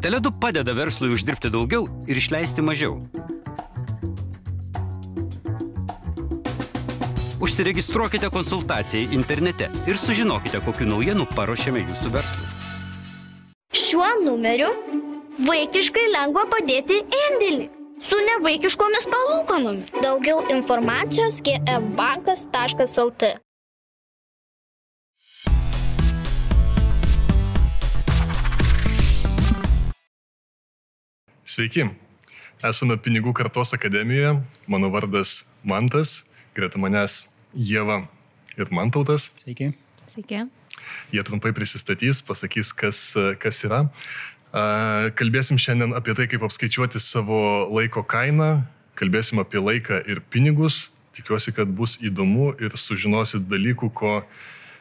Teledu padeda verslui uždirbti daugiau ir išleisti mažiau. Užsiregistruokite konsultacijai internete ir sužinokite, kokiu naujienu paruošėme jūsų verslui. Šiuo numeriu vaikiškai lengva padėti indėlį su nevaikiškomis palūkanomis. Daugiau informacijos gfbankas.lt. Sveiki, esame Pinigų kartos akademijoje, mano vardas Mantas, greta manęs Jėva ir Mantautas. Sveiki. Sveiki. Jie trumpai prisistatys, pasakys, kas, kas yra. Kalbėsim šiandien apie tai, kaip apskaičiuoti savo laiko kainą, kalbėsim apie laiką ir pinigus. Tikiuosi, kad bus įdomu ir sužinosit dalykų, ko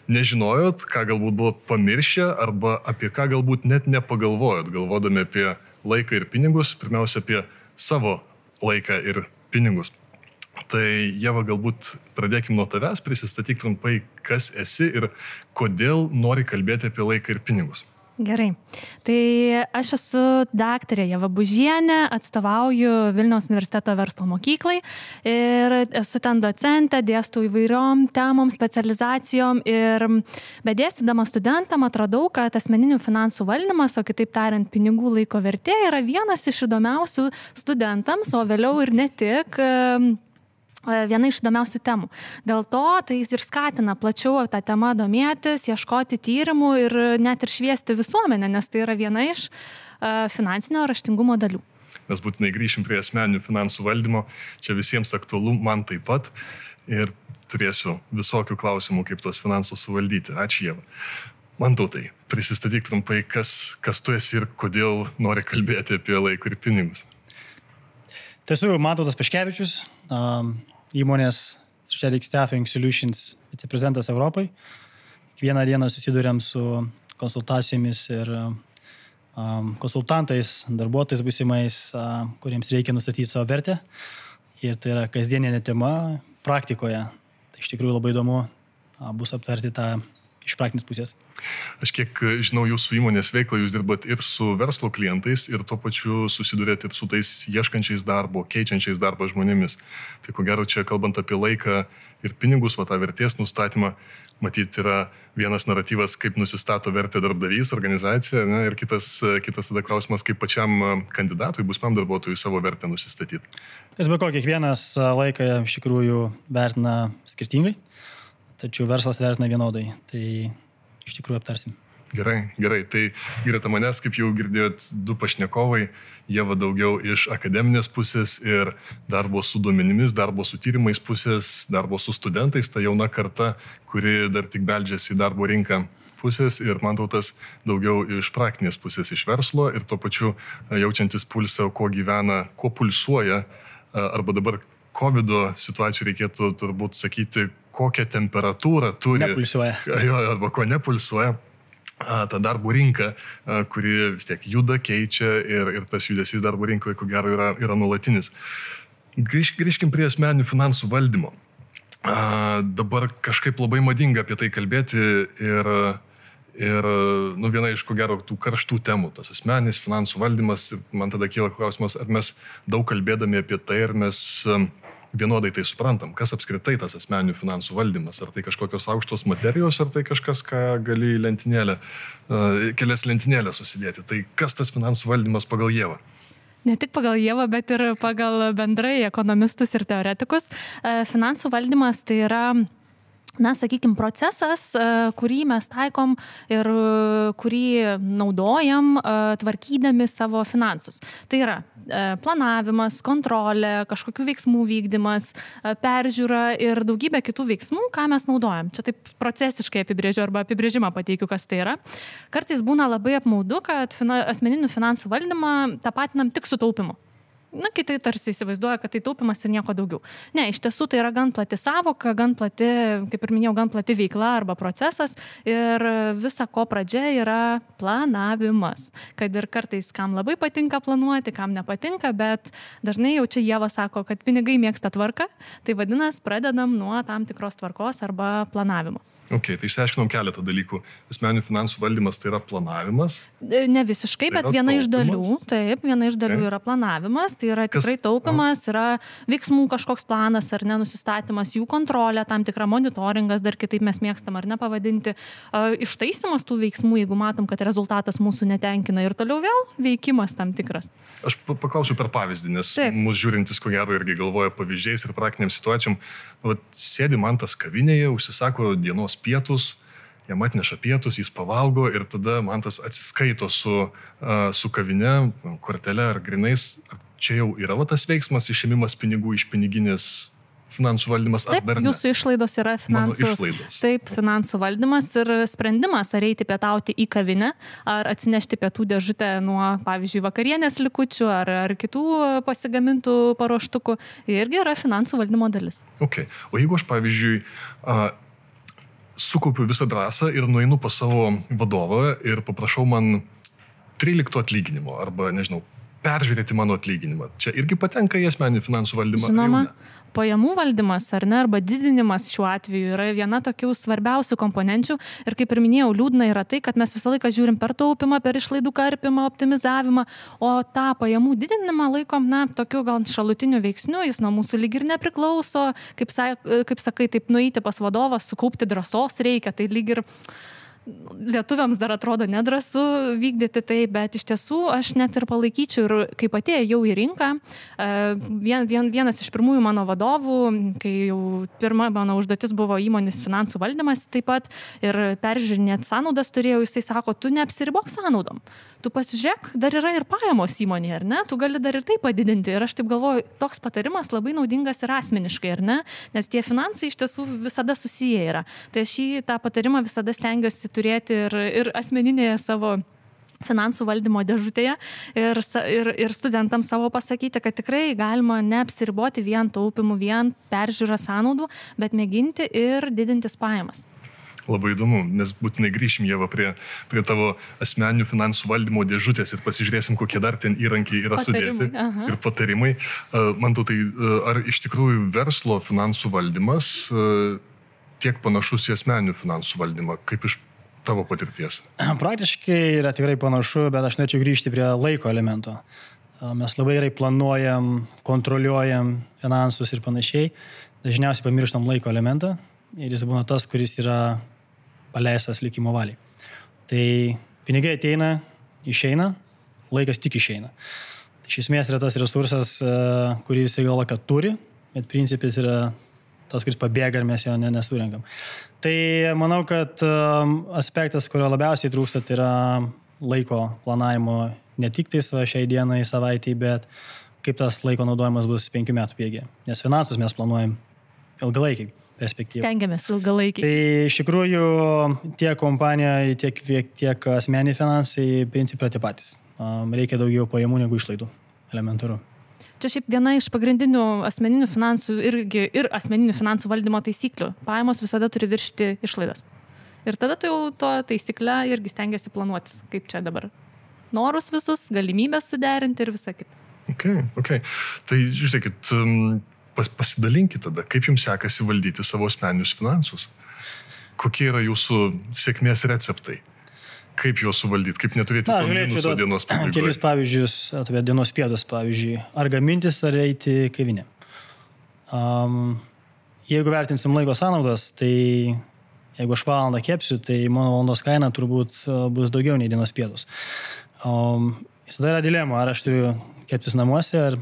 nežinojot, ką galbūt buvot pamiršę arba apie ką galbūt net nepagalvojot, galvodami apie laiką ir pinigus, pirmiausia apie savo laiką ir pinigus. Tai Jeva, galbūt pradėkime nuo tavęs, prisistatyk trumpai, kas esi ir kodėl nori kalbėti apie laiką ir pinigus. Gerai. Tai aš esu daktarė Jeva Bužienė, atstovauju Vilniaus universiteto verslo mokyklai ir esu ten docentė, dėstu įvairiom temom, specializacijom ir bedėstydama studentam atradau, kad asmeninių finansų valdymas, o kitaip tariant, pinigų laiko vertė yra vienas iš įdomiausių studentams, o vėliau ir ne tik viena iš įdomiausių temų. Dėl to tai ir skatina plačiau tą temą domėtis, ieškoti tyrimų ir net ir šviesti visuomenę, nes tai yra viena iš e, finansinio raštingumo dalių. Mes būtinai grįšim prie asmeninių finansų valdymo, čia visiems aktualu, man taip pat. Ir turėsiu visokių klausimų, kaip tuos finansus suvaldyti. Ačiū Jėva. Man tautai, prisistatyk trumpai, kas, kas tu esi ir kodėl nori kalbėti apie laiką ir pinigus. Tai esu Matotas Paškevičius, įmonės Strategic Staffing Solutions viceprezidentas Europai. Kiekvieną dieną susidurėm su konsultacijomis ir konsultantais, darbuotojais būsimais, kuriems reikia nustatyti savo vertę. Ir tai yra kasdieninė tema praktikoje. Tai iš tikrųjų labai įdomu bus aptarti tą iš praktinės pusės? Aš kiek žinau jūsų įmonės veiklą, jūs dirbat ir su verslo klientais, ir tuo pačiu susidurėt ir su tais ieškančiais darbo, keičiančiais darbą žmonėmis. Tai ko gero čia kalbant apie laiką ir pinigus, va tą vertės nustatymą, matyti yra vienas naratyvas, kaip nusistato vertę darbdavys, organizacija, ne, ir kitas, kitas tada klausimas, kaip pačiam kandidatui, būsimam darbuotojui savo vertę nusistatyti. Kas be ko, kiekvienas laiką iš tikrųjų vertina skirtingai tačiau verslas vertina vienodai. Tai iš tikrųjų aptarsim. Gerai, gerai. Tai greta manęs, kaip jau girdėjot, du pašnekovai, jie va daugiau iš akademinės pusės ir darbo su duomenimis, darbo su tyrimais pusės, darbo su studentais, ta jauna karta, kuri dar tik beldžiasi į darbo rinką pusės ir man tautas daugiau iš praktinės pusės, iš verslo ir tuo pačiu jaučiantis pulsą, kuo gyvena, kuo pulsuoja, arba dabar COVID situacijų reikėtų turbūt sakyti, kokią temperatūrą turi. Nepulsuoja. Jo, arba ko nepulsuoja ta darbo rinka, kuri vis tiek juda, keičia ir, ir tas judesys darbo rinkoje, ko gero, yra, yra nuolatinis. Grįž, grįžkim prie asmeninių finansų valdymo. A, dabar kažkaip labai madinga apie tai kalbėti ir, ir nu, viena iš ko gero tų karštų temų, tas asmeninis finansų valdymas, man tada kyla klausimas, ar mes daug kalbėdami apie tai, ar mes vienodai tai suprantam, kas apskritai tas asmeninių finansų valdymas. Ar tai kažkokios aukštos materijos, ar tai kažkas, ką gali lentynėlę, kelias lentynėlės susidėti. Tai kas tas finansų valdymas pagal Jėvą? Ne tik pagal Jėvą, bet ir pagal bendrai ekonomistus ir teoretikus. Finansų valdymas tai yra na, sakykime, procesas, kurį mes taikom ir kurį naudojam tvarkydami savo finansus. Tai yra E, planavimas, kontrolė, kažkokių veiksmų vykdymas, e, peržiūra ir daugybė kitų veiksmų, ką mes naudojam. Čia taip procesiškai apibrėžiu arba apibrėžimą pateikiu, kas tai yra. Kartais būna labai apmaudu, kad asmeninių finansų valdymą tapatinam tik su taupimu na, kiti tarsi įsivaizduoja, kad tai taupimas ir nieko daugiau. Ne, iš tiesų tai yra gan plati savoka, gan plati, kaip ir minėjau, gan plati veikla arba procesas ir visa ko pradžia yra planavimas. Kad ir kartais kam labai patinka planuoti, kam nepatinka, bet dažnai jau čia Jėva sako, kad pinigai mėgsta tvarką, tai vadinasi, pradedam nuo tam tikros tvarkos arba planavimo. Ok, tai išsiaiškinom keletą dalykų. Asmeninių finansų valdymas tai yra planavimas. E, Ne visiškai, Tai bet viena iš dalių, taip, viena iš dalių Ok. yra planavimas, tai yra Kas- tikrai taupimas, yra veiksmų kažkoks planas ar nenusistatymas, jų kontrolė, tam tikra monitoringas, dar kitaip mes mėgstam ar nepavadinti, a, ištaisimas tų veiksmų, jeigu matom, kad rezultatas mūsų netenkina ir toliau vėl veikimas tam tikras. Aš pa- paklausiu per pavyzdį, nes mūsų žiūrintis, ko gero, irgi galvoja pavyzdžiais ir praktiniam situacijom. Vat, sėdi man tas kavinėje, užsisako dienos pietus, jam atneša pietus, jis pavalgo ir tada man tas atsiskaito su, su kavine, kortelė ar grinais. Čia jau yra va, tas veiksmas, išėmimas pinigų iš piniginės finansų valdymas, Taip, dar ne? jūsų išlaidos yra Mano finansų. išlaidos. Taip, finansų valdymas ir sprendimas, ar eiti pietauti į kavinę, ar atsinešti pietų dėžutę nuo, pavyzdžiui, vakarienės likučių ar, ar kitų pasigamintų paruoštukų, irgi yra finansų valdymo dalis. Okay. O jeigu aš, pavyzdžiui, a, sukaupiu visą drąsą ir nueinu pas savo vadovą ir paprašau man 13 atlyginimo arba, nežinau, peržiūrėti mano atlyginimą. Čia irgi patenka į asmenį finansų valdymą. jau Žinoma, ne? Pajamų valdymas ar ne, arba didinimas šiuo atveju yra viena tokių svarbiausių komponenčių. Ir kaip ir minėjau, liūdna yra tai, kad mes visą laiką žiūrim per taupimą, per išlaidų karpimą, optimizavimą, o tą pajamų didinimą laikom, na, tokiu gal šalutiniu veiksniu, jis nuo mūsų lyg ir nepriklauso, kaip, sa, kaip sakai, taip nueiti pas vadovą, sukaupti drąsos reikia, tai lyg ir lietuviams dar atrodo nedrasu vykdyti tai, bet iš tiesų aš net ir palaikyčiau ir kaip atėjau į rinką, e, vien, vien, vienas iš pirmųjų mano vadovų, kai jau pirma mano užduotis buvo įmonės finansų valdymas taip pat ir peržiūrinėti sąnaudas turėjau, jisai sako, tu neapsiribok sąnaudom. Tu pasižiūrėk, dar yra ir pajamos įmonėje, ar ne? Tu gali dar ir tai padidinti. Ir aš taip galvoju, toks patarimas labai naudingas ir asmeniškai, ar ne? Nes tie finansai iš tiesų visada susiję yra. Tai aš šį tą patarimą visada stengiuosi turėti ir, ir asmeninėje savo finansų valdymo dėžutėje ir, ir, ir studentams savo pasakyti, kad tikrai galima neapsiriboti vien taupimu, vien peržiūrą sąnaudų, bet mėginti ir didintis pajamas. Labai įdomu, mes būtinai grįšim Jėva prie, prie tavo asmeninių finansų valdymo dėžutės ir pasižiūrėsim, kokie dar ten įrankiai yra Patarimai, sudėti aha. ir patarimai. Uh, Man tai, uh, ar iš tikrųjų verslo finansų valdymas uh, tiek panašus į asmeninių finansų valdymą, kaip iš tavo patirties? Praktiškai yra tikrai panašu, bet aš norėčiau grįžti prie laiko elemento. Mes labai gerai planuojam, kontroliuojam finansus ir panašiai. Dažniausiai pamirštam laiko elementą ir jis būna tas, kuris yra paleistas likimo valiai. Tai pinigai ateina, išeina, laikas tik išeina. Tai iš esmės yra tas resursas, kurį visi galvo, kad turi, bet principis yra tas, kuris pabėga ir mes jo ne, nesurinkam. Tai manau, kad um, aspektas, kurio labiausiai trūksta, tai yra laiko planavimo ne tik tais va, šiai dienai, savaitai, bet kaip tas laiko naudojimas bus penkių metų bėgė. Nes finansus mes planuojam ilgalaikiai perspektyvą. Stengiamės ilgalaikiai. Tai iš tikrųjų tiek kompanija, tiek, tiek asmeniai finansai principai yra tie patys. Um, Reikia daugiau pajamų negu išlaidų. Elementaru. Čia šiaip viena iš pagrindinių asmeninių finansų irgi, ir asmeninių finansų valdymo taisyklių. Pajamos visada turi viršti išlaidas. Ir tada tu jau to taisyklę irgi stengiasi planuotis, kaip čia dabar. Norus visus, galimybės suderinti ir visą kitą. Okay, okay. Tai žiūrėkit, um, pas, pasidalinkit tada, kaip jums sekasi valdyti savo asmeninius finansus. Kokie yra jūsų sėkmės receptai? Kaip juos suvaldyti, kaip neturėti Na, minuso dienos duoti kelis pabaigoje? pavyzdžius apie dienos pietus, pavyzdžiui. Ar gamintis, ar eiti kavinę. Um, jeigu vertinsim laiko sąnaudas, tai jeigu aš valandą kepsiu, tai mano valandos kaina turbūt uh, bus daugiau nei dienos pietus. Um, tada yra dilema, ar aš turiu keptis namuose, ar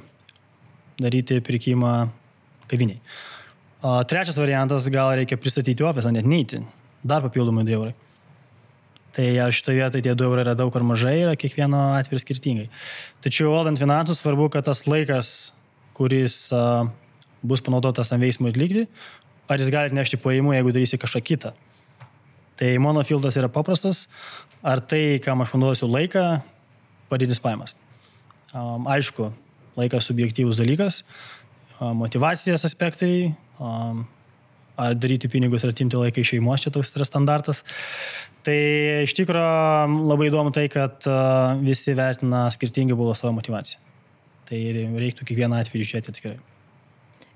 daryti pirkimą kaviniai. O trečias variantas, gal reikia pristatyti ofisą, net neiti. Dar papildomai 2 eurai. Tai ar šitoje vietoje tie 2 eurai yra daug ar mažai, yra kiekvieno atveju skirtingai. Tačiau valdant finansus svarbu, kad tas laikas, kuris a, bus panaudotas tam veiksmui atlikti, ar jis gali nešti pajamų, jeigu darysi kažką kitą. Tai mano filtras yra paprastas, ar tai, kam aš panaudosiu laiką, padidins pajamas. Um, aišku, laikas subjektyvus dalykas, um, motivacijos aspektai, um, ar daryti pinigus ir atimti laiką iš šeimos, čia toks yra standartas. Tai iš tikrųjų labai įdomu tai, kad uh, visi vertina skirtingai buvo savo motivaciją. Tai reiktų kiekvieną atvejį žiūrėti atskirai.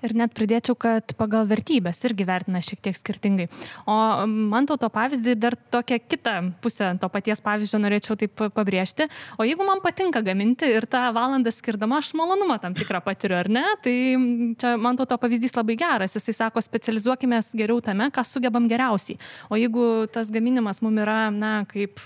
Ir net pridėčiau, kad pagal vertybės irgi vertina šiek tiek skirtingai. O man to pavyzdį dar tokią kitą pusę to paties pavyzdžio norėčiau taip pabrėžti. O jeigu man patinka gaminti ir tą valandą skirdama, aš malonumą tam tikrą patiriu, ar ne? Tai čia man to pavyzdys labai geras. Jisai sako, specializuokime geriau tame, ką sugebam geriausiai. O jeigu tas gaminimas mum yra, na, kaip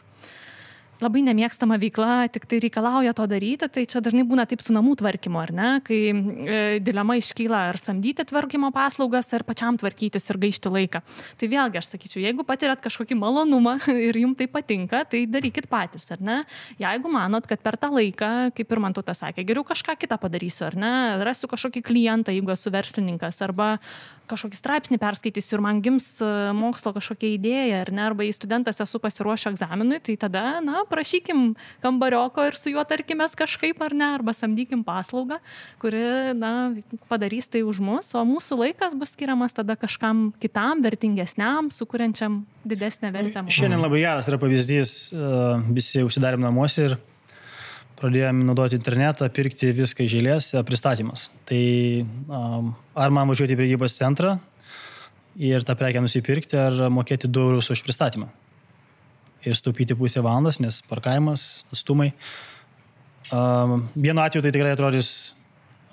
labai nemėgstama veikla, tik tai reikalauja to daryti, tai čia dažnai būna taip su namų tvarkymu, ar ne, kai e, dilema iškyla ar samdyti tvarkymo paslaugas, ar pačiam tvarkytis ir gaišti laiką. Tai vėlgi aš sakyčiau, jeigu patirat kažkokį malonumą ir jums tai patinka, tai darykit patys, ar ne? Jeigu manot, kad per tą laiką, kaip ir man tu tą sakė, geriau kažką kitą padarysiu, ar ne, rasiu kažkokį klientą, jeigu esu verslininkas, arba kažkokį straipsnį perskaitysiu ir man gims e, mokslo kažkokia idėja, ar ne, arba į studentas esu pasiruošę egzaminui, tai tada, na, prašykim kambarioko ir su juo tarkimės kažkaip, ar ne, arba samdykim paslaugą, kuri, na, padarys tai už mus, o mūsų laikas bus skiriamas tada kažkam kitam, vertingesniam, sukuriančiam didesnę vertę. Šiandien labai geras yra pavyzdys, e, visi užsidarėm namuose ir pradėjome naudoti internetą, pirkti viską iš eilės, pristatymas. Tai um, ar man važiuoti į prekybos centrą ir tą prekę nusipirkti, ar mokėti 2 eurus už pristatymą. Ir stupyti pusę valandos, nes parkavimas, atstumai. Um, vienu atveju tai tikrai atrodys,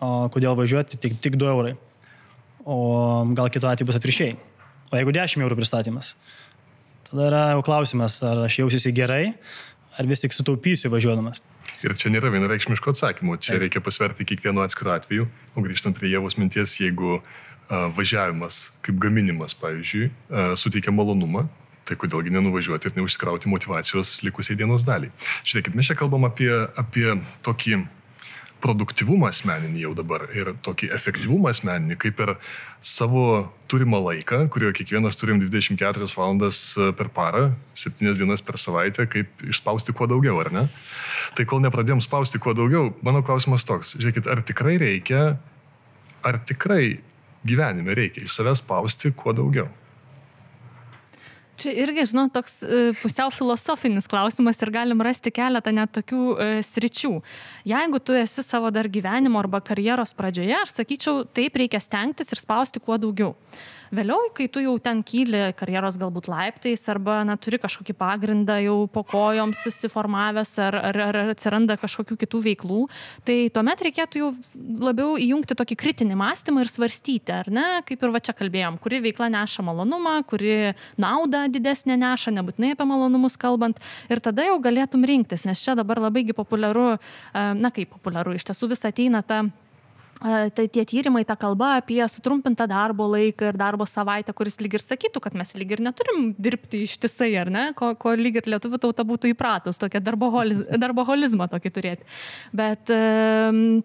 o, kodėl važiuoti, tik, tik 2 eurai. O gal kitu atveju bus atviršiai. O jeigu 10 eurų pristatymas, tada yra klausimas, ar aš jausiuosi gerai, ar vis tik sutaupysiu važiuodamas. Ir čia nėra vienareikšmiško atsakymo, čia Taip. reikia pasverti kiekvienu atskiru atveju. O grįžtant prie Jėvos minties, jeigu uh, važiavimas kaip gaminimas, pavyzdžiui, uh, suteikia malonumą, tai kodėlgi nenuvažiuoti ir neužsikrauti motivacijos likusiai dienos daliai. Žiūrėkit, mes čia kalbam apie, apie tokį produktivumą asmeninį jau dabar ir tokį efektyvumą asmeninį, kaip ir savo turimą laiką, kurio kiekvienas turim 24 valandas e, per parą, 7 dienas per savaitę, kaip išspausti kuo daugiau, ar ne? Tai kol nepradėjom spausti kuo daugiau, mano klausimas toks, žiūrėkit, ar tikrai reikia, ar tikrai gyvenime reikia iš savęs spausti kuo daugiau? Čia irgi, žinau, toks e, pusiau filosofinis klausimas ir galim rasti keletą net tokių e, sričių. Jeigu tu esi savo dar gyvenimo arba karjeros pradžioje, aš sakyčiau, taip reikia stengtis ir spausti kuo daugiau. Vėliau, kai tu jau ten kyli karjeros galbūt laiptais arba na, turi kažkokį pagrindą jau po kojom susiformavęs ar, ar, ar atsiranda kažkokių kitų veiklų, tai tuomet reikėtų jau labiau įjungti tokį kritinį mąstymą ir svarstyti, ar ne, kaip ir va čia kalbėjom, kuri veikla neša malonumą, kuri naudą didesnė neša, nebūtinai apie malonumus kalbant, ir tada jau galėtum rinktis, nes čia dabar labaigi populiaru, na kaip populiaru, iš tiesų vis ateina ta tai tie tyrimai, ta kalba apie sutrumpintą darbo laiką ir darbo savaitę, kuris lyg ir sakytų, kad mes lyg ir neturim dirbti ištisai, ar ne, ko, ko lyg ir lietuvių tauta būtų įpratus, darboholiz, darboholizmą tokį turėti. Bet um,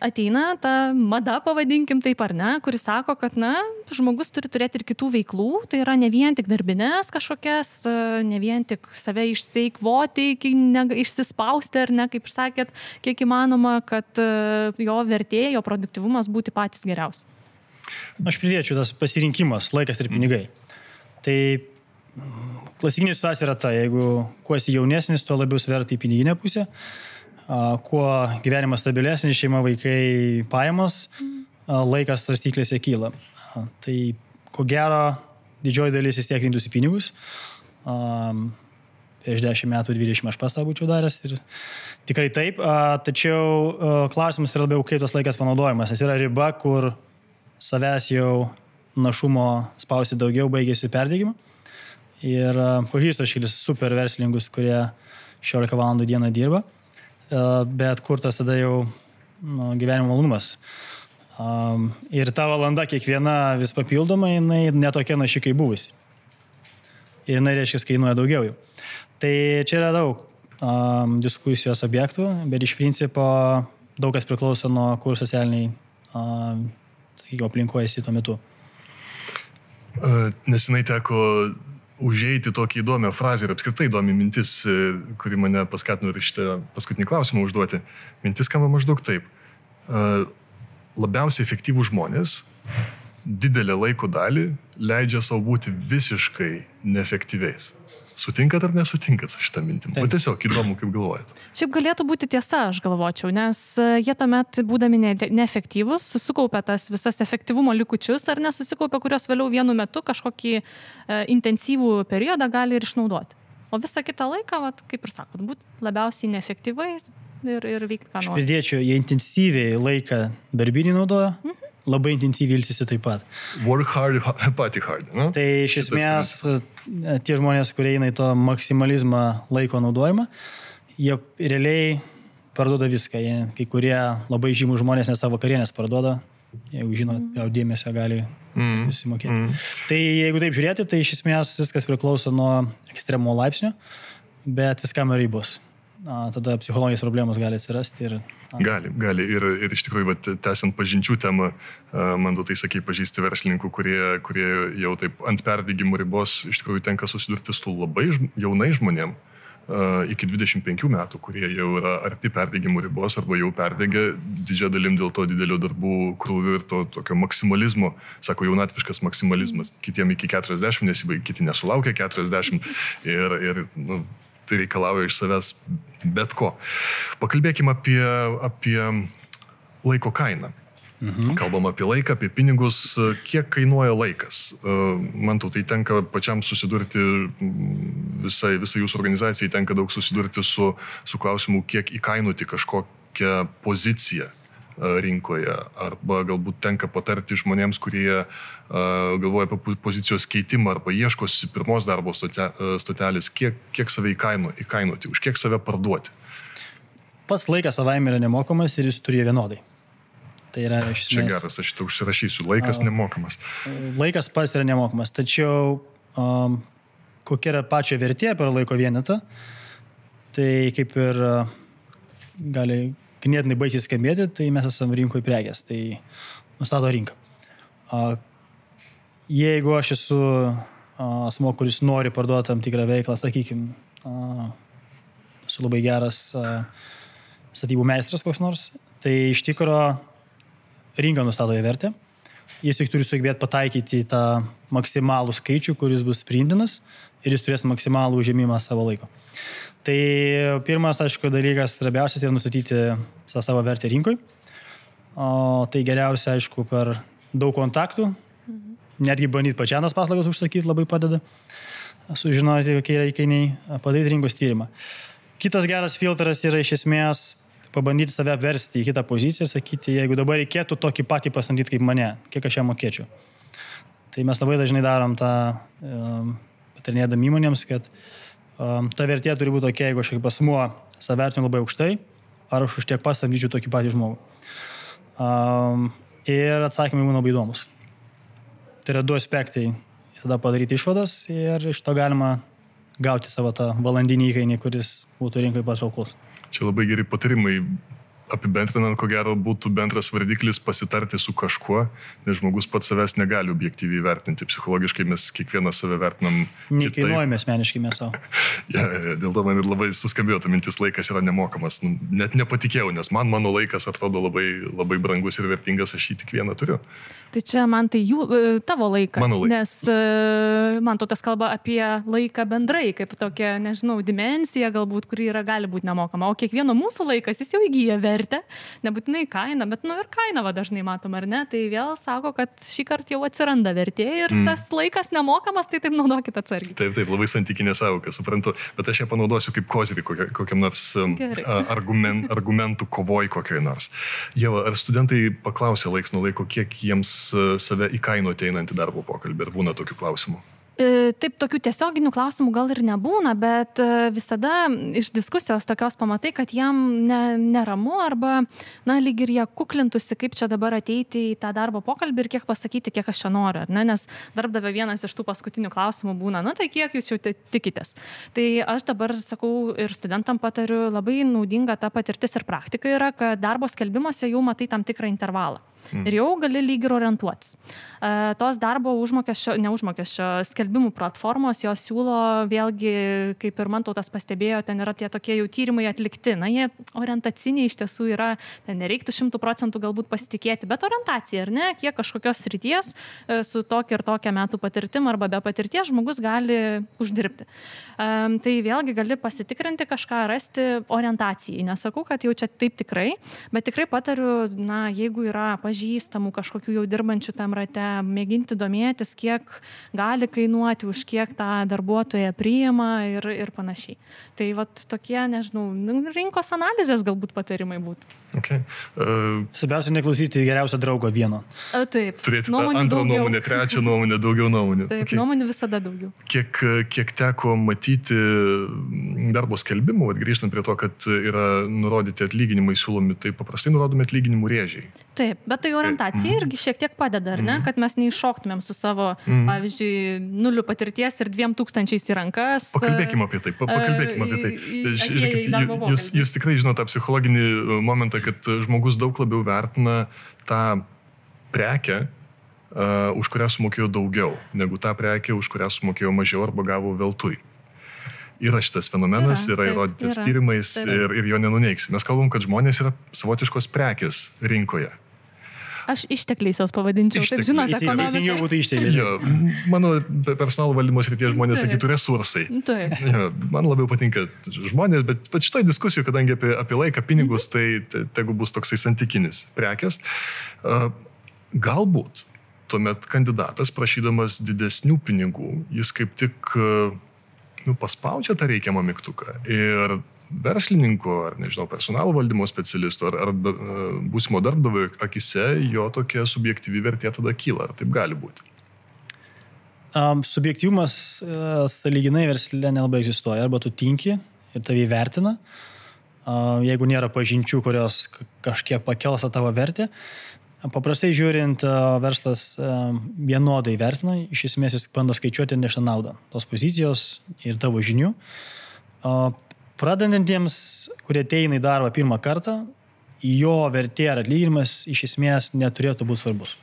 ateina ta mada, pavadinkim taip ar ne, kuris sako, kad, na, žmogus turi turėti ir kitų veiklų, tai yra ne vien tik darbinės kažkokias, ne vien tik save išseikvoti, ne, išsispausti ar ne, kaip sakėt, kiek įmanoma, kad jo vertė, jo produktivumas būti patys geriausi. Aš pridėčiau tas pasirinkimas, laikas ir pinigai. Tai klasikinė situacija yra ta, jeigu kuo esi jaunesnis, tuo labiau sverti į piniginę pusę kuo gyvenimas stabilesnis, šeima, vaikai, pajamos, laikas svarstyklėse kyla. Tai ko gero, didžioji dalis vis tiek rinktųsi pinigus. Prieš 10 metų, 20 aš pas tą būčiau daręs ir tikrai taip. Tačiau klausimas yra labiau, kaip tas laikas panaudojamas, nes yra riba, kur savęs jau našumo spausti daugiau, baigėsi perdėgymą. Ir pažįstu aš kelis super verslininkus, kurie 16 valandų dieną dirba bet kur tas tada jau nu, gyvenimo malonumas. Um, ir ta valanda kiekviena vis papildoma, jinai netokia naši kaip buvusi. Ir jinai reiškia kainuoja daugiau jau. Tai čia yra daug um, diskusijos objektų, bet iš principo daug kas priklauso nuo kur socialiniai, um, sakykime, aplinkoje esi tuo metu. Nesinai teko užeiti tokį įdomią frazę ir apskritai įdomi mintis, e, kuri mane paskatino ir šitą paskutinį klausimą užduoti. Mintis skamba maždaug taip. E, labiausiai efektyvų žmonės didelę laiko dalį leidžia savo būti visiškai neefektyviais. Sutinkat ar nesutinkat su šitą mintim? O tiesiog įdomu, kaip galvojate. Šiaip galėtų būti tiesa, aš galvočiau, nes e, jie tuomet, būdami ne, neefektyvus, susikaupia tas visas efektyvumo likučius ar nesusikaupia, kurios vėliau vienu metu kažkokį e, intensyvų periodą gali ir išnaudoti. O visą kitą laiką, vat, kaip ir sakot, būti labiausiai neefektyvais ir, ir veikti ką nors. Pridėčiau, jie intensyviai laiką darbinį naudoja. Mhm labai intensyviai ilsisi taip pat. Work hard, party hard. No? Tai iš esmės tie žmonės, kurie eina į to maksimalizmą laiko naudojimą, jie realiai parduoda viską. Jie, kai kurie labai žymų žmonės net savo karienės parduoda, jeigu žinot, gal dėmesio gali mm. susimokėti. Mm. Tai jeigu taip žiūrėti, tai iš esmės viskas priklauso nuo ekstremo laipsnio, bet viskam yra ribos na, tada psichologinės problemos gali atsirasti. Ir, na. Gali, gali. Ir, ir iš tikrųjų, bet, tęsiant pažinčių temą, man du tai sakai, pažįsti verslininkų, kurie, kurie jau taip ant perdygimų ribos iš tikrųjų tenka susidurti su labai jaunai žmonėm iki 25 metų, kurie jau yra arti perdėgymų ribos arba jau perdėgė didžią dalim dėl to didelio darbų krūvių ir to tokio maksimalizmo, sako jaunatviškas maksimalizmas, kitiem iki 40, nes kiti nesulaukia 40 ir, ir nu, tai reikalauja iš savęs bet ko. Pakalbėkime apie, apie laiko kainą. Mhm. Kalbam apie laiką, apie pinigus, kiek kainuoja laikas. E, man tau tai tenka pačiam susidurti, visai, visai jūsų organizacijai tenka daug susidurti su, su klausimu, kiek įkainuoti kažkokią poziciją rinkoje, arba galbūt tenka patarti žmonėms, kurie galvoja apie pozicijos keitimą arba ieškosi pirmos darbo stotelės, kiek, kiek save įkainu, įkainuoti, už kiek save parduoti. Pats laikas savaime yra nemokamas ir jis turi vienodai. Tai yra iš esmės. Čia geras, aš šitą užsirašysiu. Laikas a, nemokamas. Laikas pats yra nemokamas, tačiau um, kokia yra pačio vertė per laiko vienetą, tai kaip ir gali ganėtinai baisiai skambėti, tai mes esame rinkoje prekės, tai nustato rinką. Jeigu aš esu asmo, kuris nori parduoti tam tikrą veiklą, sakykime, esu labai geras statybų meistras koks nors, tai iš tikrųjų rinka nustato į vertę. Jis tik turi sugebėti pataikyti tą maksimalų skaičių, kuris bus priimtinas ir jis turės maksimalų užėmimą savo laiko. Tai pirmas, aišku, dalykas labiausias yra nustatyti savo vertę rinkoj. O tai geriausia, aišku, per daug kontaktų. Mhm. Netgi bandyti pačianas paslaugas užsakyti labai padeda. Sužinoti, kokie yra įkainiai, padaryti rinkos tyrimą. Kitas geras filtras yra iš esmės pabandyti save versti į kitą poziciją ir sakyti, jeigu dabar reikėtų tokį patį pasamdyti kaip mane, kiek aš ją mokėčiau. Tai mes labai dažnai darom tą, patarinėdami įmonėms, kad uh, ta vertė turi būti tokia, jeigu aš kaip asmuo save vertinu labai aukštai, ar aš už tiek pasamdyčiau tokį patį žmogų. Um, ir atsakymai būna labai įdomus. Tai yra du aspektai. Tada padaryti išvadas ir iš to galima gauti savo tą valandinį įkainį, kuris būtų rinkai patrauklus. Čia labai geri patarimai apibendrinant, ko gero būtų bendras vardiklis pasitarti su kažkuo, nes žmogus pats savęs negali objektyviai vertinti. Psichologiškai mes kiekvieną save vertinam. Nekainuojame asmeniškai mes savo. ja, dėl to man ir labai suskambėjo ta mintis, laikas yra nemokamas. Nu, net nepatikėjau, nes man mano laikas atrodo labai, labai brangus ir vertingas, aš jį tik vieną turiu. Tai čia man tai jų, e, tavo laikas. Mano laikas. Nes e, man to tas kalba apie laiką bendrai, kaip tokia, nežinau, dimensija galbūt, kuri yra, gali būti nemokama. O kiekvieno mūsų laikas, jis jau įgyja vertę. Nebūtinai kaina, bet, nu ir kaina va dažnai matom, ar ne? Tai vėl sako, kad šį kartą jau atsiranda vertė ir mm. tas laikas nemokamas, tai taip naudokit atsargiai. Taip, taip, labai santykinė savoka, suprantu. Bet aš ją panaudosiu kaip kozirį kokiam nors Gerai. argument, argumentų kovoj kokioj nors. Jeva, ar studentai paklausė laiks nuo laiko, kiek jiems save įkainuoti einant į darbo pokalbį? Ar būna tokių klausimų? E, taip, tokių tiesioginių klausimų gal ir nebūna, bet e, visada iš diskusijos tokios pamatai, kad jam ne, neramu arba, na, lyg ir jie kuklintųsi, kaip čia dabar ateiti į tą darbo pokalbį ir kiek pasakyti, kiek aš čia noriu, ar ne, nes darbdavė vienas iš tų paskutinių klausimų būna, na, tai kiek jūs jau tikitės. Tai aš dabar sakau ir studentam patariu, labai naudinga ta patirtis ir praktika yra, kad darbo skelbimuose jau matai tam tikrą intervalą. Mm. Ir jau gali lyg ir orientuotis. E, tos darbo užmokesčio, ne užmokesčio, skelbimų platformos, jos siūlo vėlgi, kaip ir man tautas pastebėjo, ten yra tie tokie jau tyrimai atlikti. Na, jie orientaciniai iš tiesų yra, ten nereiktų šimtų procentų galbūt pasitikėti, bet orientacija, ar ne, kiek kažkokios srities e, su tokia ir tokia metų patirtim arba be patirties žmogus gali uždirbti. Um, tai vėlgi gali pasitikrinti kažką, rasti orientacijai. Nesakau, kad jau čia taip tikrai, bet tikrai patariu, na, jeigu yra pažįstamų kažkokių jau dirbančių tam rate, mėginti domėtis, kiek gali kainuoti, už kiek tą darbuotoją priima ir, ir panašiai. Tai vat tokie, nežinau, nu, rinkos analizės galbūt patarimai būtų. Okay. Uh, Svarbiausia neklausyti geriausio draugo vieno. A, taip. Turėti antrą daugiau. nuomonę, trečią nuomonę, daugiau nuomonių. Taip, okay. nuomonių visada daugiau. Kiek, kiek teko matyti darbo skelbimų, grįžtant prie to, kad yra nurodyti atlyginimai siūlomi, tai paprastai nurodomi atlyginimų rėžiai. Taip, bet tai orientacija mm. irgi šiek tiek padeda, ar ne, mm. kad mes neiššoktumėm su savo, mm. pavyzdžiui, nuliu patirties ir dviem tūkstančiais į rankas. Pakalbėkime apie tai, pakalbėkime apie tai. Žiūrėkit, jūs, jūs tikrai žinote tą psichologinį momentą, kad žmogus daug labiau vertina tą prekę, uh, už kurią sumokėjo daugiau, negu tą prekę, už kurią sumokėjo mažiau arba gavo veltui. Yra šitas fenomenas, yra, yra įrodytas tyrimais yra. Ir, ir jo nenuneiksi. Mes kalbam, kad žmonės yra savotiškos prekės rinkoje. Aš ištekliais jos pavadinčiau. Ištekliai. Taip, žinote, ekonomika. Teisingiau būtų ištekliai. Jo, mano personalo valdymo srityje žmonės sakytų resursai. Taip. Jo, man labiau patinka žmonės, bet, bet šitoje diskusijoje, kadangi apie, apie laiką, pinigus, mhm. tai te, tegu bus toksai santykinis prekes. Galbūt tuomet kandidatas prašydamas didesnių pinigų, jis kaip tik nu, paspaudžia tą reikiamą mygtuką ir verslininko ar, nežinau, personalo valdymo specialisto ar, ar e, būsimo darbdavio akise jo tokia subjektyvi vertė tada kyla. Ar taip gali būti? Um, subjektyvumas uh, sąlyginai verslė nelabai egzistuoja. Arba tu tinki ir tavį vertina, uh, jeigu nėra pažinčių, kurios kažkiek pakels tavo vertę. Paprastai žiūrint, uh, verslas uh, vienodai vertina, iš esmės jis bando skaičiuoti ir nešti naudą tos pozicijos ir tavo žinių. Uh, Pradedantiems, kurie ateina į darbą pirmą kartą, jo vertė ar atlyginimas iš esmės neturėtų būti svarbus.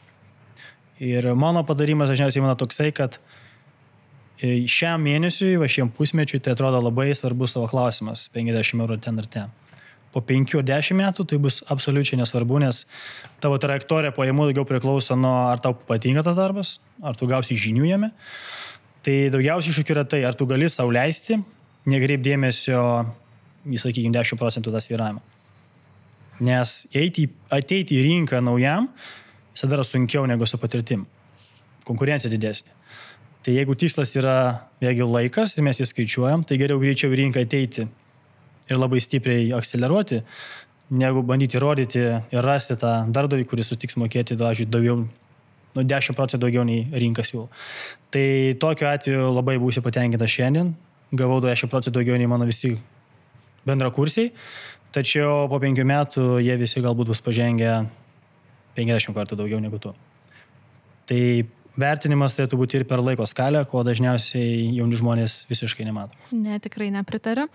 Ir mano padarimas dažniausiai mano toksai, kad e, šiam mėnesiui, va šiem pusmečiui tai atrodo labai svarbus savo klausimas - 50 eurų ten ir ten. Po 5 ar 10 metų tai bus absoliučiai nesvarbu, nes tavo trajektorija pajamų daugiau priklauso nuo ar tau patinka tas darbas, ar tu gausi žinių jame. Tai daugiausiai iššūkių yra tai, ar tu gali sauliaisti negreip dėmesio į, sakykime, 10 procentų tą sviravimą. Nes eiti, ateiti į rinką naujam visada yra sunkiau negu su patirtim. Konkurencija didesnė. Tai jeigu tikslas yra vėlgi laikas ir mes jį skaičiuojam, tai geriau greičiau į rinką ateiti ir labai stipriai akceleruoti, negu bandyti rodyti ir rasti tą darbdavį, kuris sutiks mokėti, dažnai, daugiau, nu, 10 procentų daugiau nei rinka siūlo. Tai tokiu atveju labai būsi patenkintas šiandien, gavau 10 procentų daugiau nei mano visi bendrakursiai, tačiau po penkių metų jie visi galbūt bus pažengę 50 kartų daugiau negu tu. Tai vertinimas turėtų būti ir per laiko skalę, ko dažniausiai jauni žmonės visiškai nemato. Ne, tikrai nepritariu.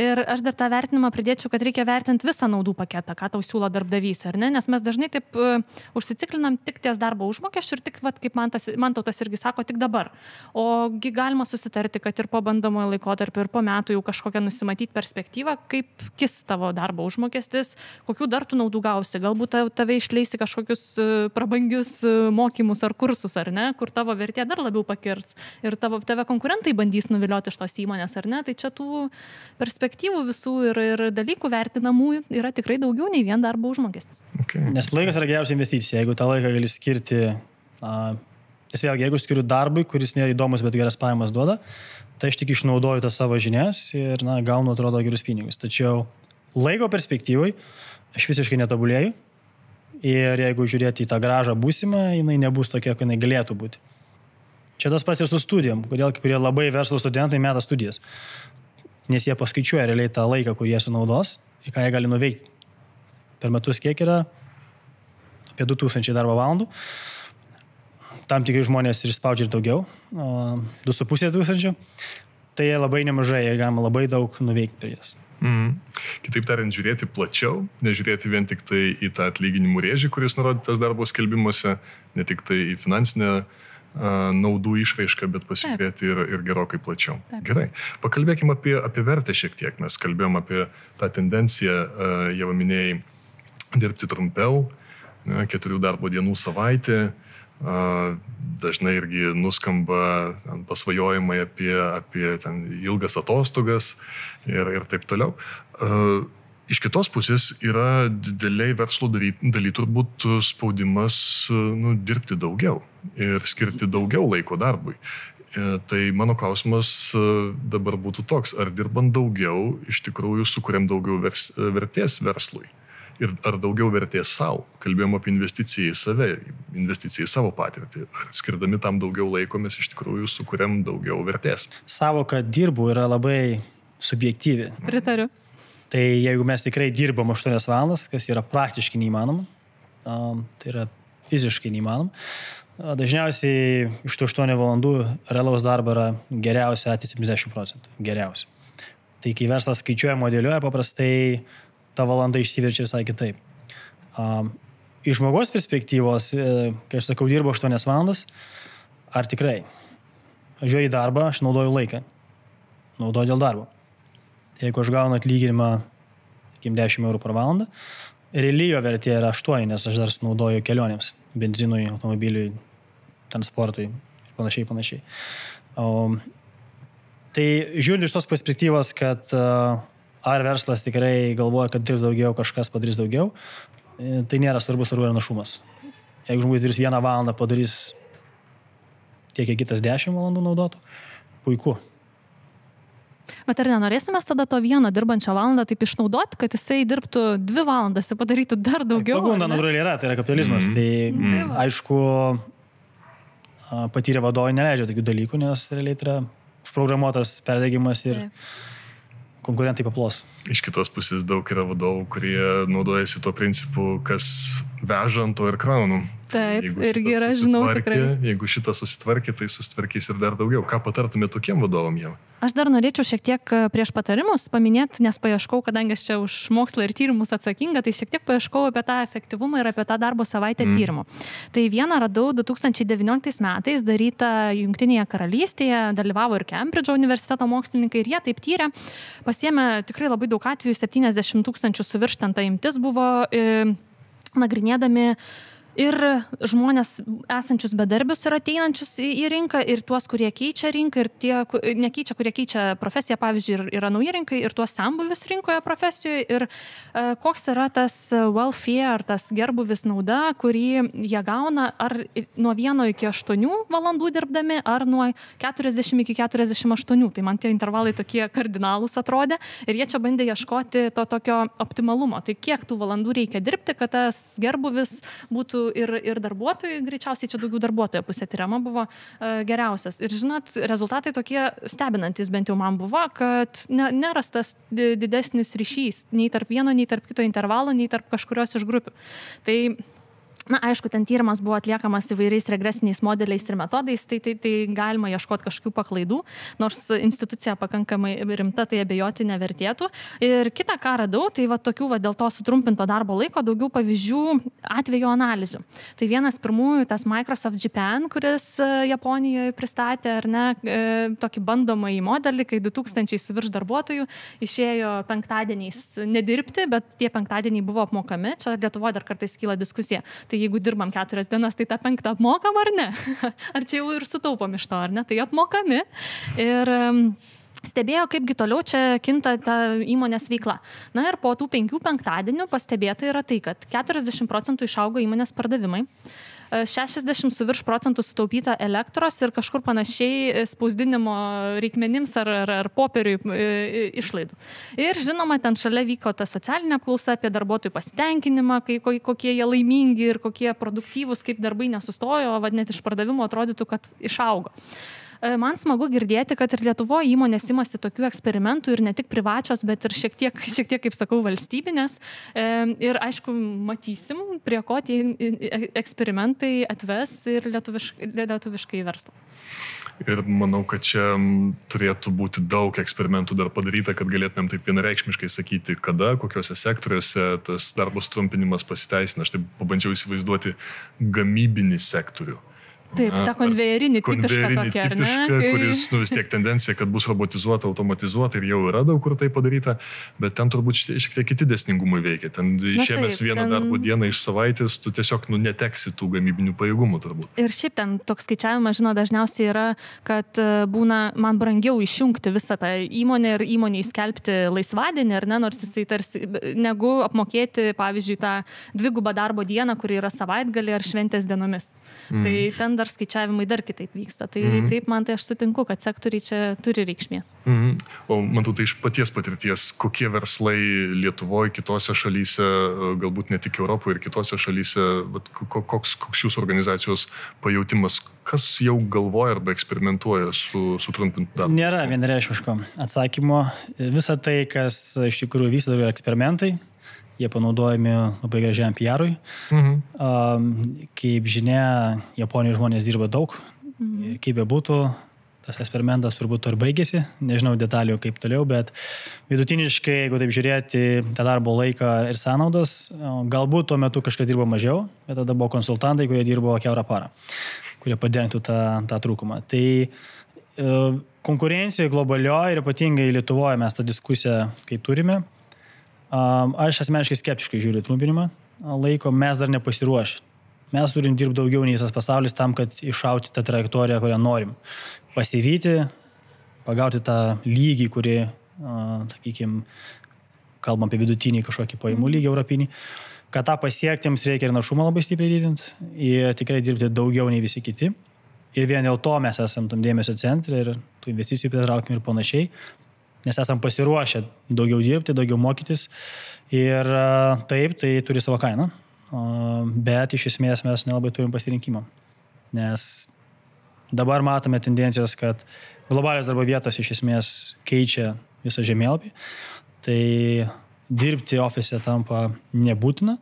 Ir aš dar tą vertinimą pridėčiau, kad reikia vertinti visą naudų paketą, ką tau siūlo darbdavys, ar ne? Nes mes dažnai taip uh, užsiciklinam tik ties darbo užmokesčių ir tik, vat, kaip man, tas, man tautas irgi sako, tik dabar. Ogi galima susitarti, kad ir po bandomojo laikotarpio, ir po metų jau kažkokią nusimatyti perspektyvą, kaip kis tavo darbo užmokestis, kokių dar tu naudų gausi. Galbūt tave išleisti kažkokius uh, prabangius uh, mokymus ar kursus, ar ne? Kur tavo vertė dar labiau pakirs ir tavo, tave konkurentai bandys nuvilioti iš tos įmonės, ar ne? Tai čia tų perspektyvų visų ir, ir dalykų vertinamų yra tikrai daugiau nei vien darbo užmokestis. Okay. Nes laikas yra geriausia investicija, jeigu tą laiką gali skirti, a, nes vėlgi, jeigu skiriu darbui, kuris nėra įdomus, bet geras pajamas duoda, tai aš tik išnaudoju tas savo žinias ir, na, gaunu, atrodo, gerus pinigus. Tačiau laiko perspektyvai aš visiškai netobulėjau Ir jeigu žiūrėti į tą gražą būsimą, jinai nebus tokia, kokia jinai galėtų būti. Čia tas pats ir su studijom. Kodėl kai kurie labai verslo studentai meta studijas? Nes jie paskaičiuoja realiai tą laiką, kurį jie sunaudos ir ką jie gali nuveikti. Per metus kiek yra? Apie 2000 darbo valandų. Tam tikri žmonės ir spaudžia ir daugiau. 2,5 tūkstančio. Tai labai nemažai, jie galima labai daug nuveikti per jas. Mm. Kitaip tariant, žiūrėti plačiau, nežiūrėti vien tik tai į tą atlyginimų rėžį, kuris nurodytas darbo skelbimuose, ne tik tai į finansinę naudų išraišką, bet pasižiūrėti ir, ir gerokai plačiau. Taip. Gerai. Pakalbėkime apie, apie vertę šiek tiek. Mes kalbėjom apie tą tendenciją, jau minėjai, dirbti trumpiau, ne, keturių darbo dienų savaitė. Dažnai irgi nuskamba pasvajojimai apie, apie ilgas atostogas ir, ir taip toliau. Iš kitos pusės yra dideliai verslo daly turbūt spaudimas nu, dirbti daugiau ir skirti daugiau laiko darbui. E, tai mano klausimas dabar būtų toks, ar dirbant daugiau iš tikrųjų sukuriam daugiau vers, vertės verslui? Ir ar daugiau vertės savo? Kalbėjom apie investiciją į save, investiciją į savo patirtį. Ar skirdami tam daugiau laiko mes iš tikrųjų sukuriam daugiau vertės? Savo, kad dirbu, yra labai subjektyvi. Pritariu. Tai jeigu mes tikrai dirbam 8 valandas, kas yra praktiškai neįmanoma, tai yra fiziškai neįmanoma, dažniausiai iš tų 8 valandų realaus darbo yra geriausia atveju 70 procentų. Geriausia. Tai kai verslas skaičiuoja, modeliuoja, paprastai ta valanda išsiverčia visai kitaip. Iš žmogaus perspektyvos, e, kai aš sakau, dirbu 8 valandas, ar tikrai? Važiuoju į darbą, aš naudoju laiką. Naudoju dėl darbo. Jeigu aš gaunu atlyginimą, sakykim, 10 eurų per valandą, realiai jo vertė yra 8, nes aš dar naudoju kelionėms, benzinui, automobiliui, transportui ir panašiai, panašiai. O, tai žiūrint iš tos perspektyvos, kad ar verslas tikrai galvoja, kad dirbs daugiau, kažkas padarys daugiau, e, tai nėra svarbus svarbu yra našumas. Jeigu žmogus dirbs vieną valandą, padarys tiek, kiek kitas 10 valandų naudotų, puiku. Bet ar nenorėsime tada to vieno dirbančią valandą taip išnaudoti, kad jisai dirbtų dvi valandas ir padarytų dar daugiau? Pagunda natūraliai yra, tai yra kapitalizmas. Mm. Tai mm. aišku, patyrę vadovai neleidžia tokių dalykų, nes realiai tai yra užprogramuotas perdegimas ir Taip. Konkurentai paplos. Iš kitos pusės daug yra vadovų, kurie naudojasi tuo principu, kas veža ant to ir kraunu. Taip, jeigu irgi yra, žinau, tikrai. Jeigu šitą susitvarkė, tai susitvarkys ir dar daugiau. Ką patartume tokiem vadovam jau? Aš dar norėčiau šiek tiek e, prieš patarimus paminėti, nes paieškau, kadangi aš čia už mokslą ir tyrimus atsakinga, tai šiek tiek paieškau apie tą efektyvumą ir apie tą darbo savaitę mm. tyrimų. Tai vieną radau 2019 metais darytą Junktinėje karalystėje, dalyvavo ir Cambridge universiteto mokslininkai ir jie taip tyrė, pasiemė tikrai labai daug atvejų, 70 tūkstančių suvirštanta imtis buvo. E, наградами ir žmonės esančius bedarbius ir ateinančius į, į rinką, ir tuos, kurie keičia rinką, ir tie, nekeičia, kurie keičia profesiją, pavyzdžiui, ir, yra nauji rinkai, ir tuos sambuvis rinkoje profesijoje, ir e, koks yra tas welfare, ar tas gerbuvis nauda, kurį jie gauna, ar nuo 1 iki 8 valandų dirbdami, ar nuo 40 iki 48. Tai man tie intervalai tokie kardinalūs atrodė, ir jie čia bandė ieškoti to tokio optimalumo. Tai kiek tų valandų reikia dirbti, kad tas gerbuvis būtų ir, ir darbuotojų, greičiausiai čia daugiau darbuotojo pusė tyriama buvo e, geriausias. Ir žinot, rezultatai tokie stebinantis bent jau man buvo, kad ne, nerastas didesnis ryšys nei tarp vieno, nei tarp kito intervalo, nei tarp kažkurios iš grupių. Tai Na, aišku, ten tyrimas buvo atliekamas įvairiais regresiniais modeliais ir metodais, tai, tai, tai galima ieškoti kažkokių paklaidų, nors institucija pakankamai rimta, tai abejoti nevertėtų. Ir kitą, ką radau, tai va tokių va dėl to sutrumpinto darbo laiko daugiau pavyzdžių atvejo analizių. Tai vienas pirmųjų, tas Microsoft Japan, kuris e, Japonijoje pristatė, ar ne, e, tokį bandomąjį modelį, kai 2000 su virš darbuotojų išėjo penktadieniais nedirbti, bet tie penktadieniai buvo apmokami. Čia Lietuvoje dar kartais kyla diskusija tai jeigu dirbam keturias dienas, tai tą penktą apmokam ar ne? Ar čia jau ir sutaupom iš to, ar ne? Tai apmokami. Ir stebėjo, kaipgi toliau čia kinta ta įmonės veikla. Na ir po tų penkių penktadienių pastebėta yra tai, kad 40 procentų išaugo įmonės pardavimai. 60 su virš procentų sutaupyta elektros ir kažkur panašiai e, spausdinimo reikmenims ar, ar, ar popieriui e, išlaidų. Ir žinoma, ten šalia vyko ta socialinė apklausa apie darbuotojų pasitenkinimą, kai, kokie jie laimingi ir kokie produktyvūs, kaip darbai nesustojo, vad net iš pardavimo atrodytų, kad išaugo. E, man smagu girdėti, kad ir Lietuvoje įmonės imasi tokių eksperimentų ir ne tik privačios, bet ir šiek tiek, šiek tiek kaip sakau, valstybinės. E, ir aišku, matysim, prie ko tie eksperimentai atves ir lietuviškai, lietuviškai verslą. Ir manau, kad čia turėtų būti daug eksperimentų dar padaryta, kad galėtumėm taip vienareikšmiškai sakyti, kada, kokiuose sektoriuose tas darbo trumpinimas pasiteisina. Aš taip pabandžiau įsivaizduoti gamybinį sektorių Taip, ta konvejerinė tipiška tokia, ar ne? Tipiška, kuris, nu, vis tiek tendencija, kad bus robotizuota, automatizuota ir jau yra daug kur tai padaryta, bet ten turbūt šiek tiek kiti desningumai veikia. Ten išėmęs vieną ten... darbo dieną iš savaitės, tu tiesiog nu, neteksi tų gamybinių pajėgumų turbūt. Ir šiaip ten toks skaičiavimas, žinot, dažniausiai yra, kad e, būna man brangiau išjungti visą tą įmonę ir įmonį skelbti laisvadienį, ar ne, nors jisai tarsi, negu apmokėti, pavyzdžiui, tą dvigubą darbo dieną, kuri yra savaitgalį ar šventės dienomis. Mm. Tai ten dar skaičiavimai dar kitaip vyksta. Tai mhm. taip man tai aš sutinku, kad sektoriai čia turi reikšmės. Mhm. O matau tai iš paties patirties, kokie verslai Lietuvoje, kitose šalyse, galbūt ne tik Europoje ir kitose šalyse, koks, koks jūsų organizacijos pajūtimas, kas jau galvoja arba eksperimentuoja su sutrumpintu darbu? Nėra vienareišmiško atsakymo. Visa tai, kas iš tikrųjų vyksta, yra eksperimentai jie panaudojami labai gražiam PR-ui. Mhm. Um, kaip žinia, Japonijoje žmonės dirba daug mhm. ir kaip be būtų, tas eksperimentas turbūt ir baigėsi, nežinau detalių kaip toliau, bet vidutiniškai, jeigu taip žiūrėti tą darbo laiką ir sąnaudas, galbūt tuo metu kažkas dirbo mažiau, bet tada buvo konsultantai, kurie dirbo keurą parą, kurie padengtų tą, tą trūkumą. Tai e, konkurencijoje globalioje ir ypatingai Lietuvoje mes tą diskusiją, kai turime, Aš asmeniškai skeptiškai žiūriu trumpinimą laiko, mes dar nepasiruošę. Mes turim dirbti daugiau nei visas pasaulis tam, kad iššauti tą trajektoriją, kurią norim. Pasivyti, pagauti tą lygį, kurį, sakykime, kalbam apie vidutinį kažkokį pajamų lygį europinį. Kad tą pasiekti, jiems reikia ir našumą labai stipriai didinti ir tikrai dirbti daugiau nei visi kiti. Ir vien dėl to mes esam tam dėmesio centre ir tų investicijų pritraukim ir panašiai nes esam pasiruošę daugiau dirbti, daugiau mokytis. Ir taip, tai turi savo kainą, bet iš esmės mes nelabai turim pasirinkimą, nes dabar matome tendencijas, kad globalios darbo vietos iš esmės keičia visą žemėlapį, tai dirbti ofise tampa nebūtina,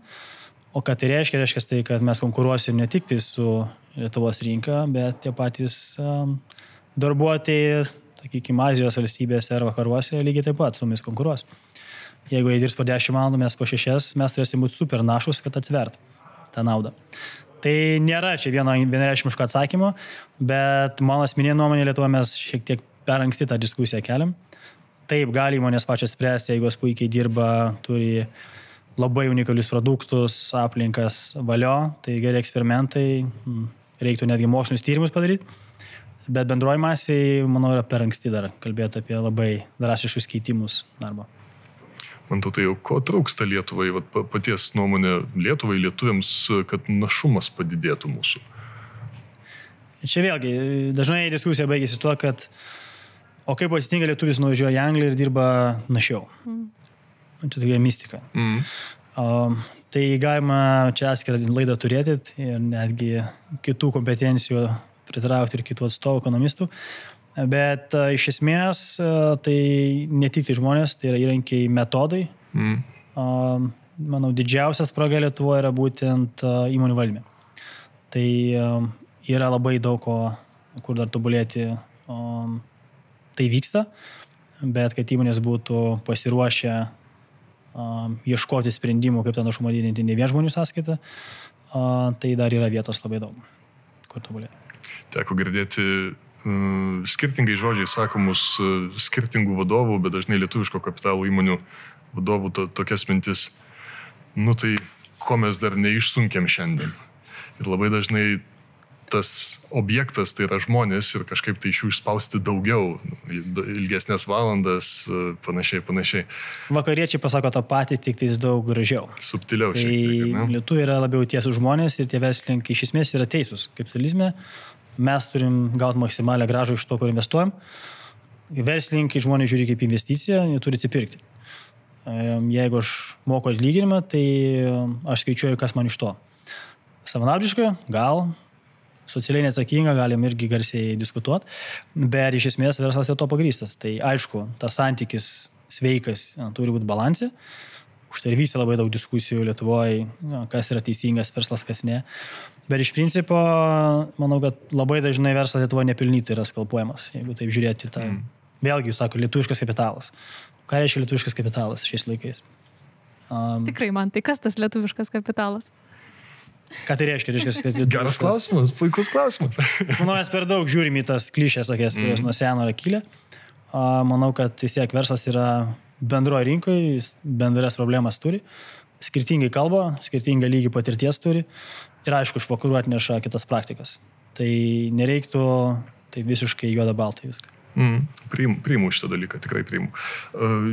o ką tai reiškia, reiškia tai, kad mes konkuruosim ne tik tai su Lietuvos rinka, bet tie patys um, darbuotojai sakykime, Azijos valstybėse ar vakaruose lygiai taip pat su mumis konkuruos. Jeigu jie dirbs po 10 valandų, mes po 6, mes turėsim būti super našus, kad atsvert tą naudą. Tai nėra čia vieno vienareišmiško atsakymo, bet mano asmeninė nuomonė Lietuvoje mes šiek tiek per anksti tą diskusiją keliam. Taip, gali įmonės pačios spręsti, jeigu jos puikiai dirba, turi labai unikalius produktus, aplinkas valio, tai geri eksperimentai, reiktų netgi mokslinius tyrimus padaryti Bet bendroji masiai, manau, yra per anksti dar kalbėti apie labai drastiškus keitimus darbo. Man tai jau ko trūksta Lietuvai, vat, paties nuomonė Lietuvai, lietuviams, kad našumas padidėtų mūsų. Čia vėlgi, dažnai diskusija baigėsi tuo, kad o kaip atsitinka lietuvis nuvažiuoja į Angliją ir dirba našiau. Mm. Čia tokia mistika. Mm. O, tai galima čia atskirą laidą turėti ir netgi kitų kompetencijų pritraukti ir kitų atstovų, ekonomistų. Bet a, iš esmės a, tai ne tik tai žmonės, tai yra įrankiai metodai. Mm. Manau, didžiausias spraga Lietuvoje yra būtent a, įmonių valdyme. Tai yra labai daug ko, kur dar tobulėti. Tai vyksta, bet kad įmonės būtų pasiruošę ieškoti sprendimų, kaip tą našumą didinti ne vien žmonių sąskaitą, tai dar yra vietos labai daug, kur tobulėti teko girdėti uh, skirtingai žodžiai sakomus uh, skirtingų vadovų, bet dažnai lietuviško kapitalo įmonių vadovų to, tokias mintis. Nu tai, ko mes dar neišsunkėm šiandien. Ir labai dažnai tas objektas tai yra žmonės ir kažkaip tai iš jų išspausti daugiau, ilgesnės valandas, e, panašiai, panašiai. Vakariečiai pasako tą patį, tik tais daug gražiau. Subtiliau tai. Lietuviai yra labiau tiesų žmonės ir tie verslininkai iš esmės yra teisūs. Kapitalizme mes turim gauti maksimalią gražą iš to, kur investuojam. Verslininkai žmonės žiūri kaip investiciją, jie turi atsipirkti. Jeigu aš moku atlyginimą, tai aš skaičiuoju, kas man iš to. Savanaudiškai, gal, socialiai neatsakinga, galim irgi garsiai diskutuoti, bet iš esmės verslas yra to pagrystas. Tai aišku, tas santykis sveikas na, turi būti balansė. Už tai ir visi labai daug diskusijų Lietuvoje, kas yra teisingas verslas, kas ne. Bet iš principo, manau, kad labai dažnai verslas Lietuvoje nepilnytai yra skalpuojamas, jeigu taip žiūrėti tą. Mm. Vėlgi, jūs sakote, lietuviškas kapitalas. Ką reiškia lietuviškas kapitalas šiais laikais? Um, Tikrai man, tai kas tas lietuviškas kapitalas? Ką tai reiškia? reiškia kad lietuviškas... Geras klausimas, puikus klausimas. Manau, mes per daug žiūrim į tas klišės, kurios mm. nuo seno yra kilę. Manau, kad vis tiek verslas yra bendroje rinkoje, jis bendras problemas turi, skirtingai kalba, skirtingą lygį patirties turi ir aišku, iš vakarų atneša kitas praktikas. Tai nereiktų tai visiškai juoda baltai viską. Mm, priimu, priimu šitą dalyką, tikrai priimu.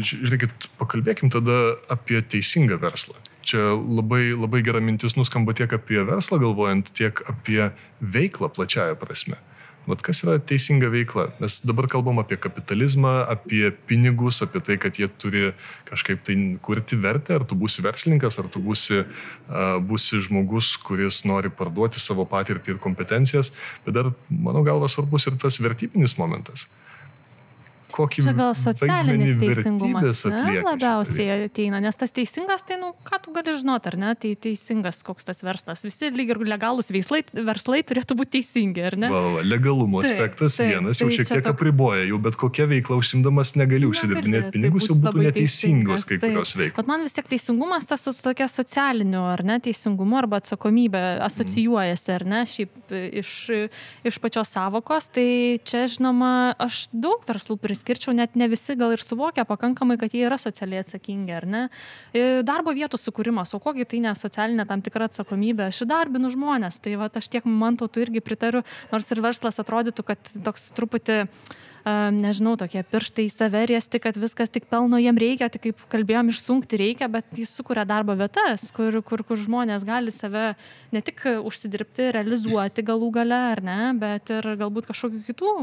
Žiūrėkit, pakalbėkim tada apie teisingą verslą. Čia labai, labai gera mintis nuskamba tiek apie verslą galvojant, tiek apie veiklą plačiaja prasme. Uh, Vat kas yra teisinga veikla? Mes dabar kalbam apie kapitalizmą, apie pinigus, apie tai, kad jie turi kažkaip tai kurti vertę, ar tu būsi verslininkas, ar tu būsi, uh, būsi žmogus, kuris nori parduoti savo patirtį ir kompetencijas, bet dar, mano galva, svarbus ir tas vertybinis momentas. Uh, kokį... Čia gal socialinis teisingumas ne, labiausiai ateina, nes tas teisingas, tai, nu, ką tu gali žinoti, ar ne, tai teisingas koks tas verslas. Visi lyg ir legalūs veislai, verslai turėtų būti teisingi, ar ne? Va, va, legalumo taip, aspektas taip, vienas jau tai šiek tiek toks... apriboja, jau bet kokia veikla užsimdamas negali užsidirbinėti pinigus, jau būtų neteisingos kai kurios veiklos. Bet man vis tiek teisingumas tas su tokia socialiniu, ar ne, teisingumu arba atsakomybė asocijuojasi, ar ne, šiaip iš, iš pačios savokos, tai čia, žinoma, aš daug verslų prisimenu priskirčiau, net ne visi gal ir suvokia pakankamai, kad jie yra socialiai atsakingi, ar ne? E, darbo vietų sukūrimas, o kogi tai ne socialinė tam tikra atsakomybė, aš įdarbinu žmonės, tai va, aš tiek man to tu irgi pritariu, nors ir verslas atrodytų, kad toks truputį uh, nežinau, tokie pirštai į save riesti, kad viskas tik pelno jiem reikia, tik kaip kalbėjom, išsunkti reikia, bet jis sukuria darbo vietas, kur, kur, kur žmonės gali save ne tik užsidirbti, realizuoti galų gale, ar ne, bet ir galbūt kažkokiu kitų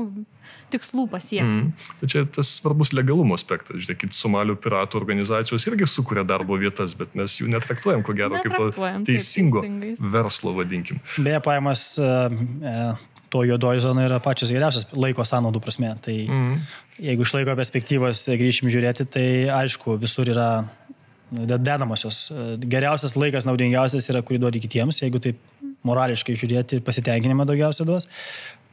tikslų pasiekti. Mm. Tai čia tas svarbus legalumo aspektas. Žiūrėkit, Somalio piratų organizacijos irgi sukuria darbo vietas, bet mes jų netraktuojam, ko gero, kaip to teisingo taip, verslo, vadinkim. Beje, pajamas uh, to juodoji zona yra pačios geriausias laiko sąnaudų prasme. Tai mm. jeigu iš laiko perspektyvos grįšim žiūrėti, tai aišku, visur yra dedamosios. Geriausias laikas, naudingiausias yra, kurį duodi kitiems, jeigu taip morališkai žiūrėti, pasitenkinimą daugiausia duos.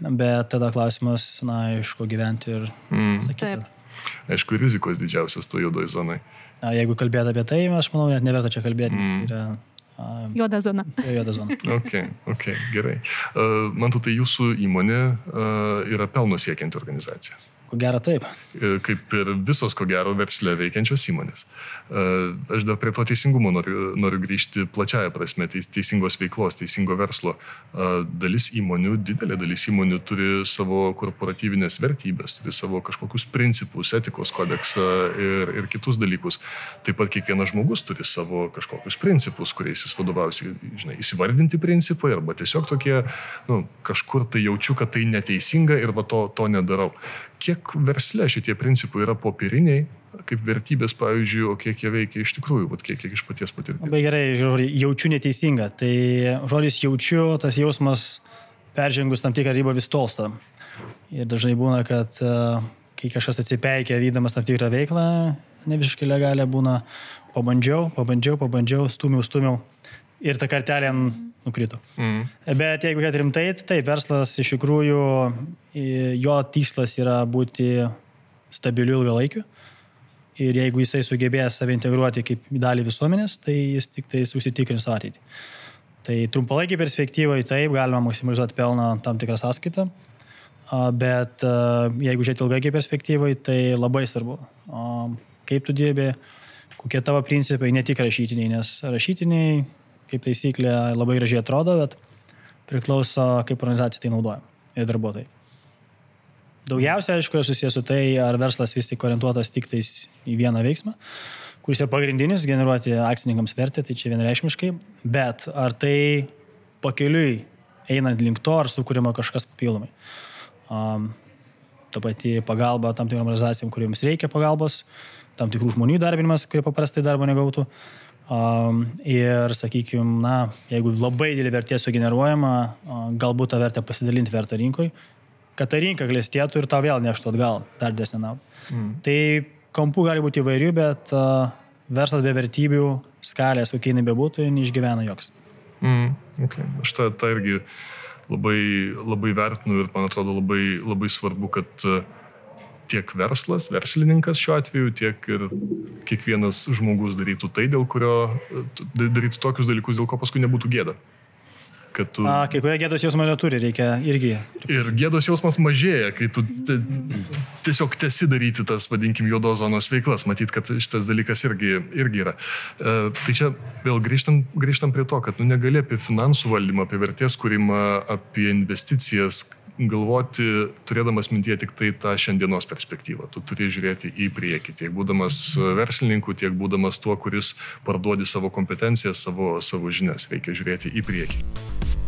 Bet tada klausimas, na, iš ko gyventi ir mm. sakyti. Aišku, rizikos didžiausias to juodoji zonai. Jeigu kalbėt apie tai, aš manau, net neverta čia kalbėti, nes mm. tai yra Juoda zona. Juoda zona. ok, ok, gerai. Uh, man tai jūsų įmonė uh, yra pelno siekianti organizacija. Ko gero taip. E, kaip ir visos, ko gero, versle veikiančios įmonės. E, aš dar prie to teisingumo noriu, noriu grįžti plačiaja prasme, teisingos veiklos, teisingo verslo. E, dalis įmonių, didelė dalis įmonių turi savo korporatyvinės vertybės, turi savo kažkokius principus, etikos kodeksą ir, ir kitus dalykus. Taip pat kiekvienas žmogus turi savo kažkokius principus, kuriais jis vadovaujasi, žinai, įsivardinti principai arba tiesiog tokie, nu, kažkur tai jaučiu, kad tai neteisinga ir va to, to nedarau kiek versle šitie principai yra popieriniai, kaip vertybės, pavyzdžiui, o kiek jie veikia iš tikrųjų, vat, kiek, kiek iš paties patirties. Labai gerai, žodžiu, jaučiu neteisinga. Tai žodis jaučiu, tas jausmas peržengus tam tikrą ribą vis tolsta. Ir dažnai būna, kad e, kai kažkas atsipeikia vydamas tam tikrą veiklą, ne visiškai legalė būna, pabandžiau, pabandžiau, pabandžiau, stumiau, stumiau ir ta kartelė nukrito. Mm. Bet jeigu žiūrėt rimtai, tai verslas iš tikrųjų, jo tikslas yra būti stabiliu ilgalaikiu. Ir jeigu jisai sugebės save integruoti kaip dalį visuomenės, tai jis tik tai užsitikrins ateitį. Tai trumpalaikiai perspektyvai taip, galima maksimalizuoti pelną tam tikrą sąskaitą, bet jeigu žiūrėti ilgaikiai perspektyvai, tai labai svarbu, kaip tu dirbi, kokie tavo principai, ne tik rašytiniai, nes rašytiniai kaip taisyklė labai gražiai atrodo, bet priklauso, kaip organizacija tai naudoja ir darbuotojai. Daugiausia, aišku, susijęs su tai, ar verslas vis tik orientuotas tik tais į vieną veiksmą, kuris yra pagrindinis - generuoti akcininkams vertę, tai čia vienreikšmiškai, bet ar tai pakeliui einant link to, ar sukūrima kažkas papildomai. Um, ta pati pagalba tam tikrom organizacijom, kuriems reikia pagalbos, tam tikrų žmonių darbinimas, kurie paprastai darbo negautų. Um, ir, sakykime, na, jeigu labai didelį vertė sugeneruojama, galbūt tą vertę pasidalinti vertą rinkoje, kad ta rinka klestėtų ir tau vėl neštų atgal dar didesnį naudą. Mm. Tai kampų gali būti įvairių, bet verslas be vertybių, skalės, kokie jinai bebūtų, neišgyvena joks. Mm, okay. Aš tą, tą irgi labai, labai vertinu ir man atrodo labai, labai svarbu, kad uh, tiek verslas, verslininkas šiuo atveju, tiek ir kiekvienas žmogus darytų tai, dėl kurio darytų tokius dalykus, dėl ko paskui nebūtų gėda. Tu... A, kai kurie gėdos jausmo neturi, reikia irgi. Ir gėdos jausmas mažėja, kai tu te, tiesiog tesi daryti tas, vadinkim, juodos zonos veiklas. Matyt, kad šitas dalykas irgi, irgi yra. E, tai čia vėl grįžtam, grįžtam prie to, kad nu, negali apie finansų valdymą, apie vertės kūrimą, apie investicijas galvoti, turėdamas mintie tik tai tą šiandienos perspektyvą. Tu turi žiūrėti į priekį, tiek būdamas verslininku, tiek būdamas tuo, kuris parduodi savo kompetencijas, savo, savo žinias. Reikia žiūrėti į priekį.